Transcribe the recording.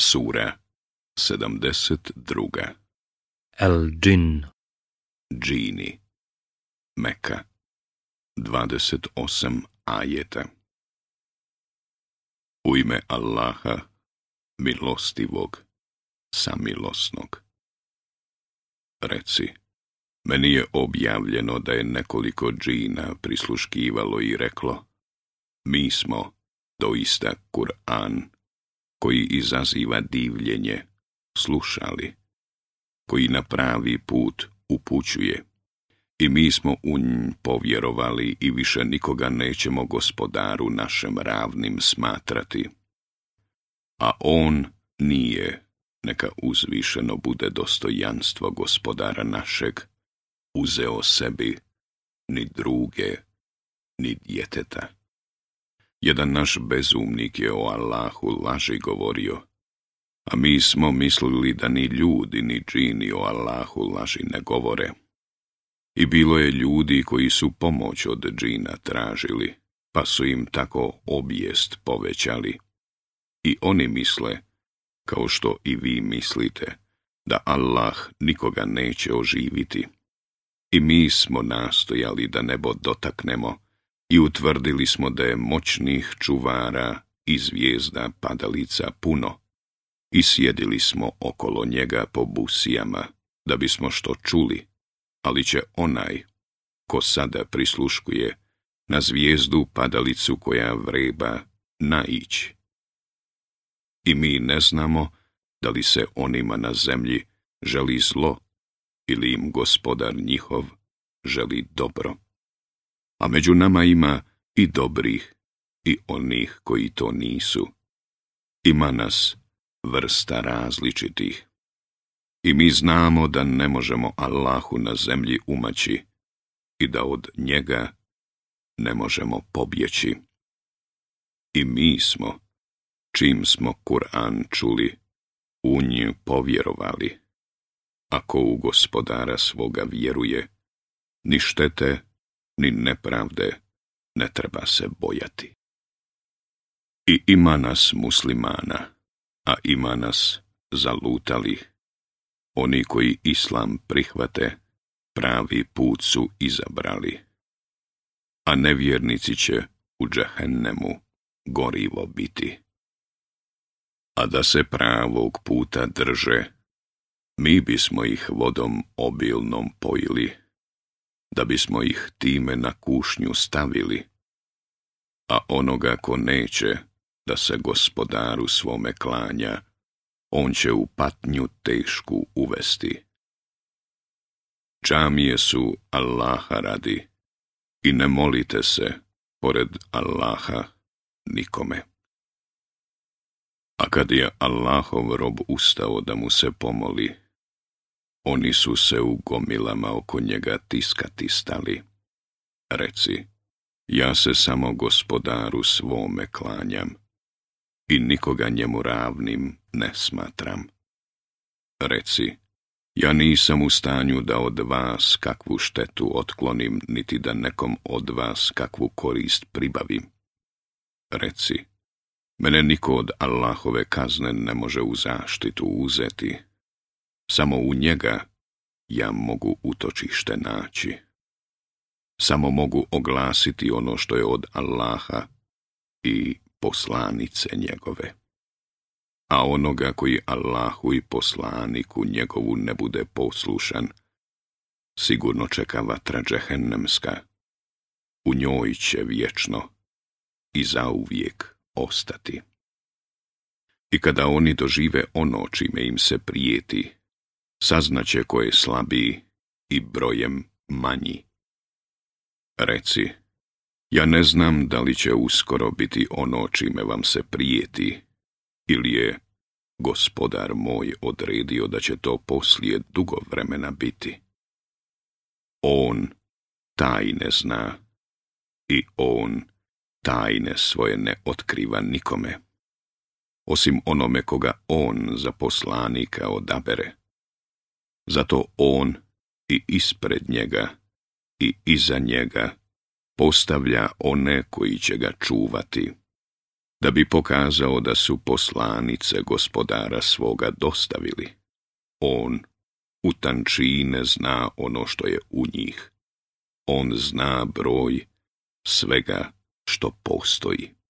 Sura 72 El Džin Džini Meka 28 ajeta U ime Allaha, milostivog, samilosnog. Reci, meni je objavljeno da je nekoliko džina prisluškivalo i reklo Mi smo, doista Kur'an, koji izaziva divljenje, slušali, koji na pravi put upućuje. I mi smo u nj povjerovali i više nikoga nećemo gospodaru našem ravnim smatrati. A on nije, neka uzvišeno bude dostojanstvo gospodara našeg, uzeo sebi ni druge, ni djeteta. Jedan naš bezumnik je o Allahu laži govorio, a mi smo mislili da ni ljudi ni džini o Allahu laži ne govore. I bilo je ljudi koji su pomoć od džina tražili, pa su im tako objest povećali. I oni misle, kao što i vi mislite, da Allah nikoga neće oživiti. I mi smo nastojali da nebo dotaknemo, i utvrdili smo da je moćnih čuvara i zvijezda padalica puno i sjedili smo okolo njega po busijama da bismo što čuli, ali će onaj ko sada prisluškuje na zvijezdu padalicu koja vreba naići. I mi ne znamo da li se onima na zemlji želi zlo ili im gospodar njihov želi dobro a među nama ima i dobrih i onih koji to nisu. Ima nas vrsta različitih. I mi znamo da ne možemo Allahu na zemlji umaći i da od njega ne možemo pobjeći. I mi smo, čim smo Kur'an čuli, u nju povjerovali. Ako u gospodara svoga vjeruje, ni štete, ni nepravde ne treba se bojati. I ima nas muslimana, a ima nas zalutali. Oni koji islam prihvate, pravi put su izabrali. A nevjernici će u džahennemu gorivo biti. A da se pravog puta drže, mi bismo ih vodom obilnom pojili da bismo ih time na kušnju stavili. A onoga ko neće da se gospodaru svome klanja, on će u patnju tešku uvesti. Čamije su Allaha radi i ne molite se pored Allaha nikome. A kad je Allahov rob ustao da mu se pomoli, oni su se u gomilama oko njega tiskati stali. Reci, ja se samo gospodaru svome klanjam i nikoga njemu ravnim ne smatram. Reci, ja nisam u stanju da od vas kakvu štetu otklonim, niti da nekom od vas kakvu korist pribavim. Reci, mene niko od Allahove kazne ne može u zaštitu uzeti, samo u njega ja mogu utočište naći. Samo mogu oglasiti ono što je od Allaha i poslanice njegove. A onoga koji Allahu i poslaniku njegovu ne bude poslušan, sigurno čeka vatra U njoj će vječno i zauvijek ostati. I kada oni dožive ono čime im se prijeti, saznaće ko je slabiji i brojem manji. Reci, ja ne znam da li će uskoro biti ono čime vam se prijeti, ili je gospodar moj odredio da će to poslije dugo vremena biti. On tajne zna i on tajne svoje ne otkriva nikome, osim onome koga on za poslanika odabere zato on i ispred njega i iza njega postavlja one koji će ga čuvati, da bi pokazao da su poslanice gospodara svoga dostavili. On u tančine zna ono što je u njih. On zna broj svega što postoji.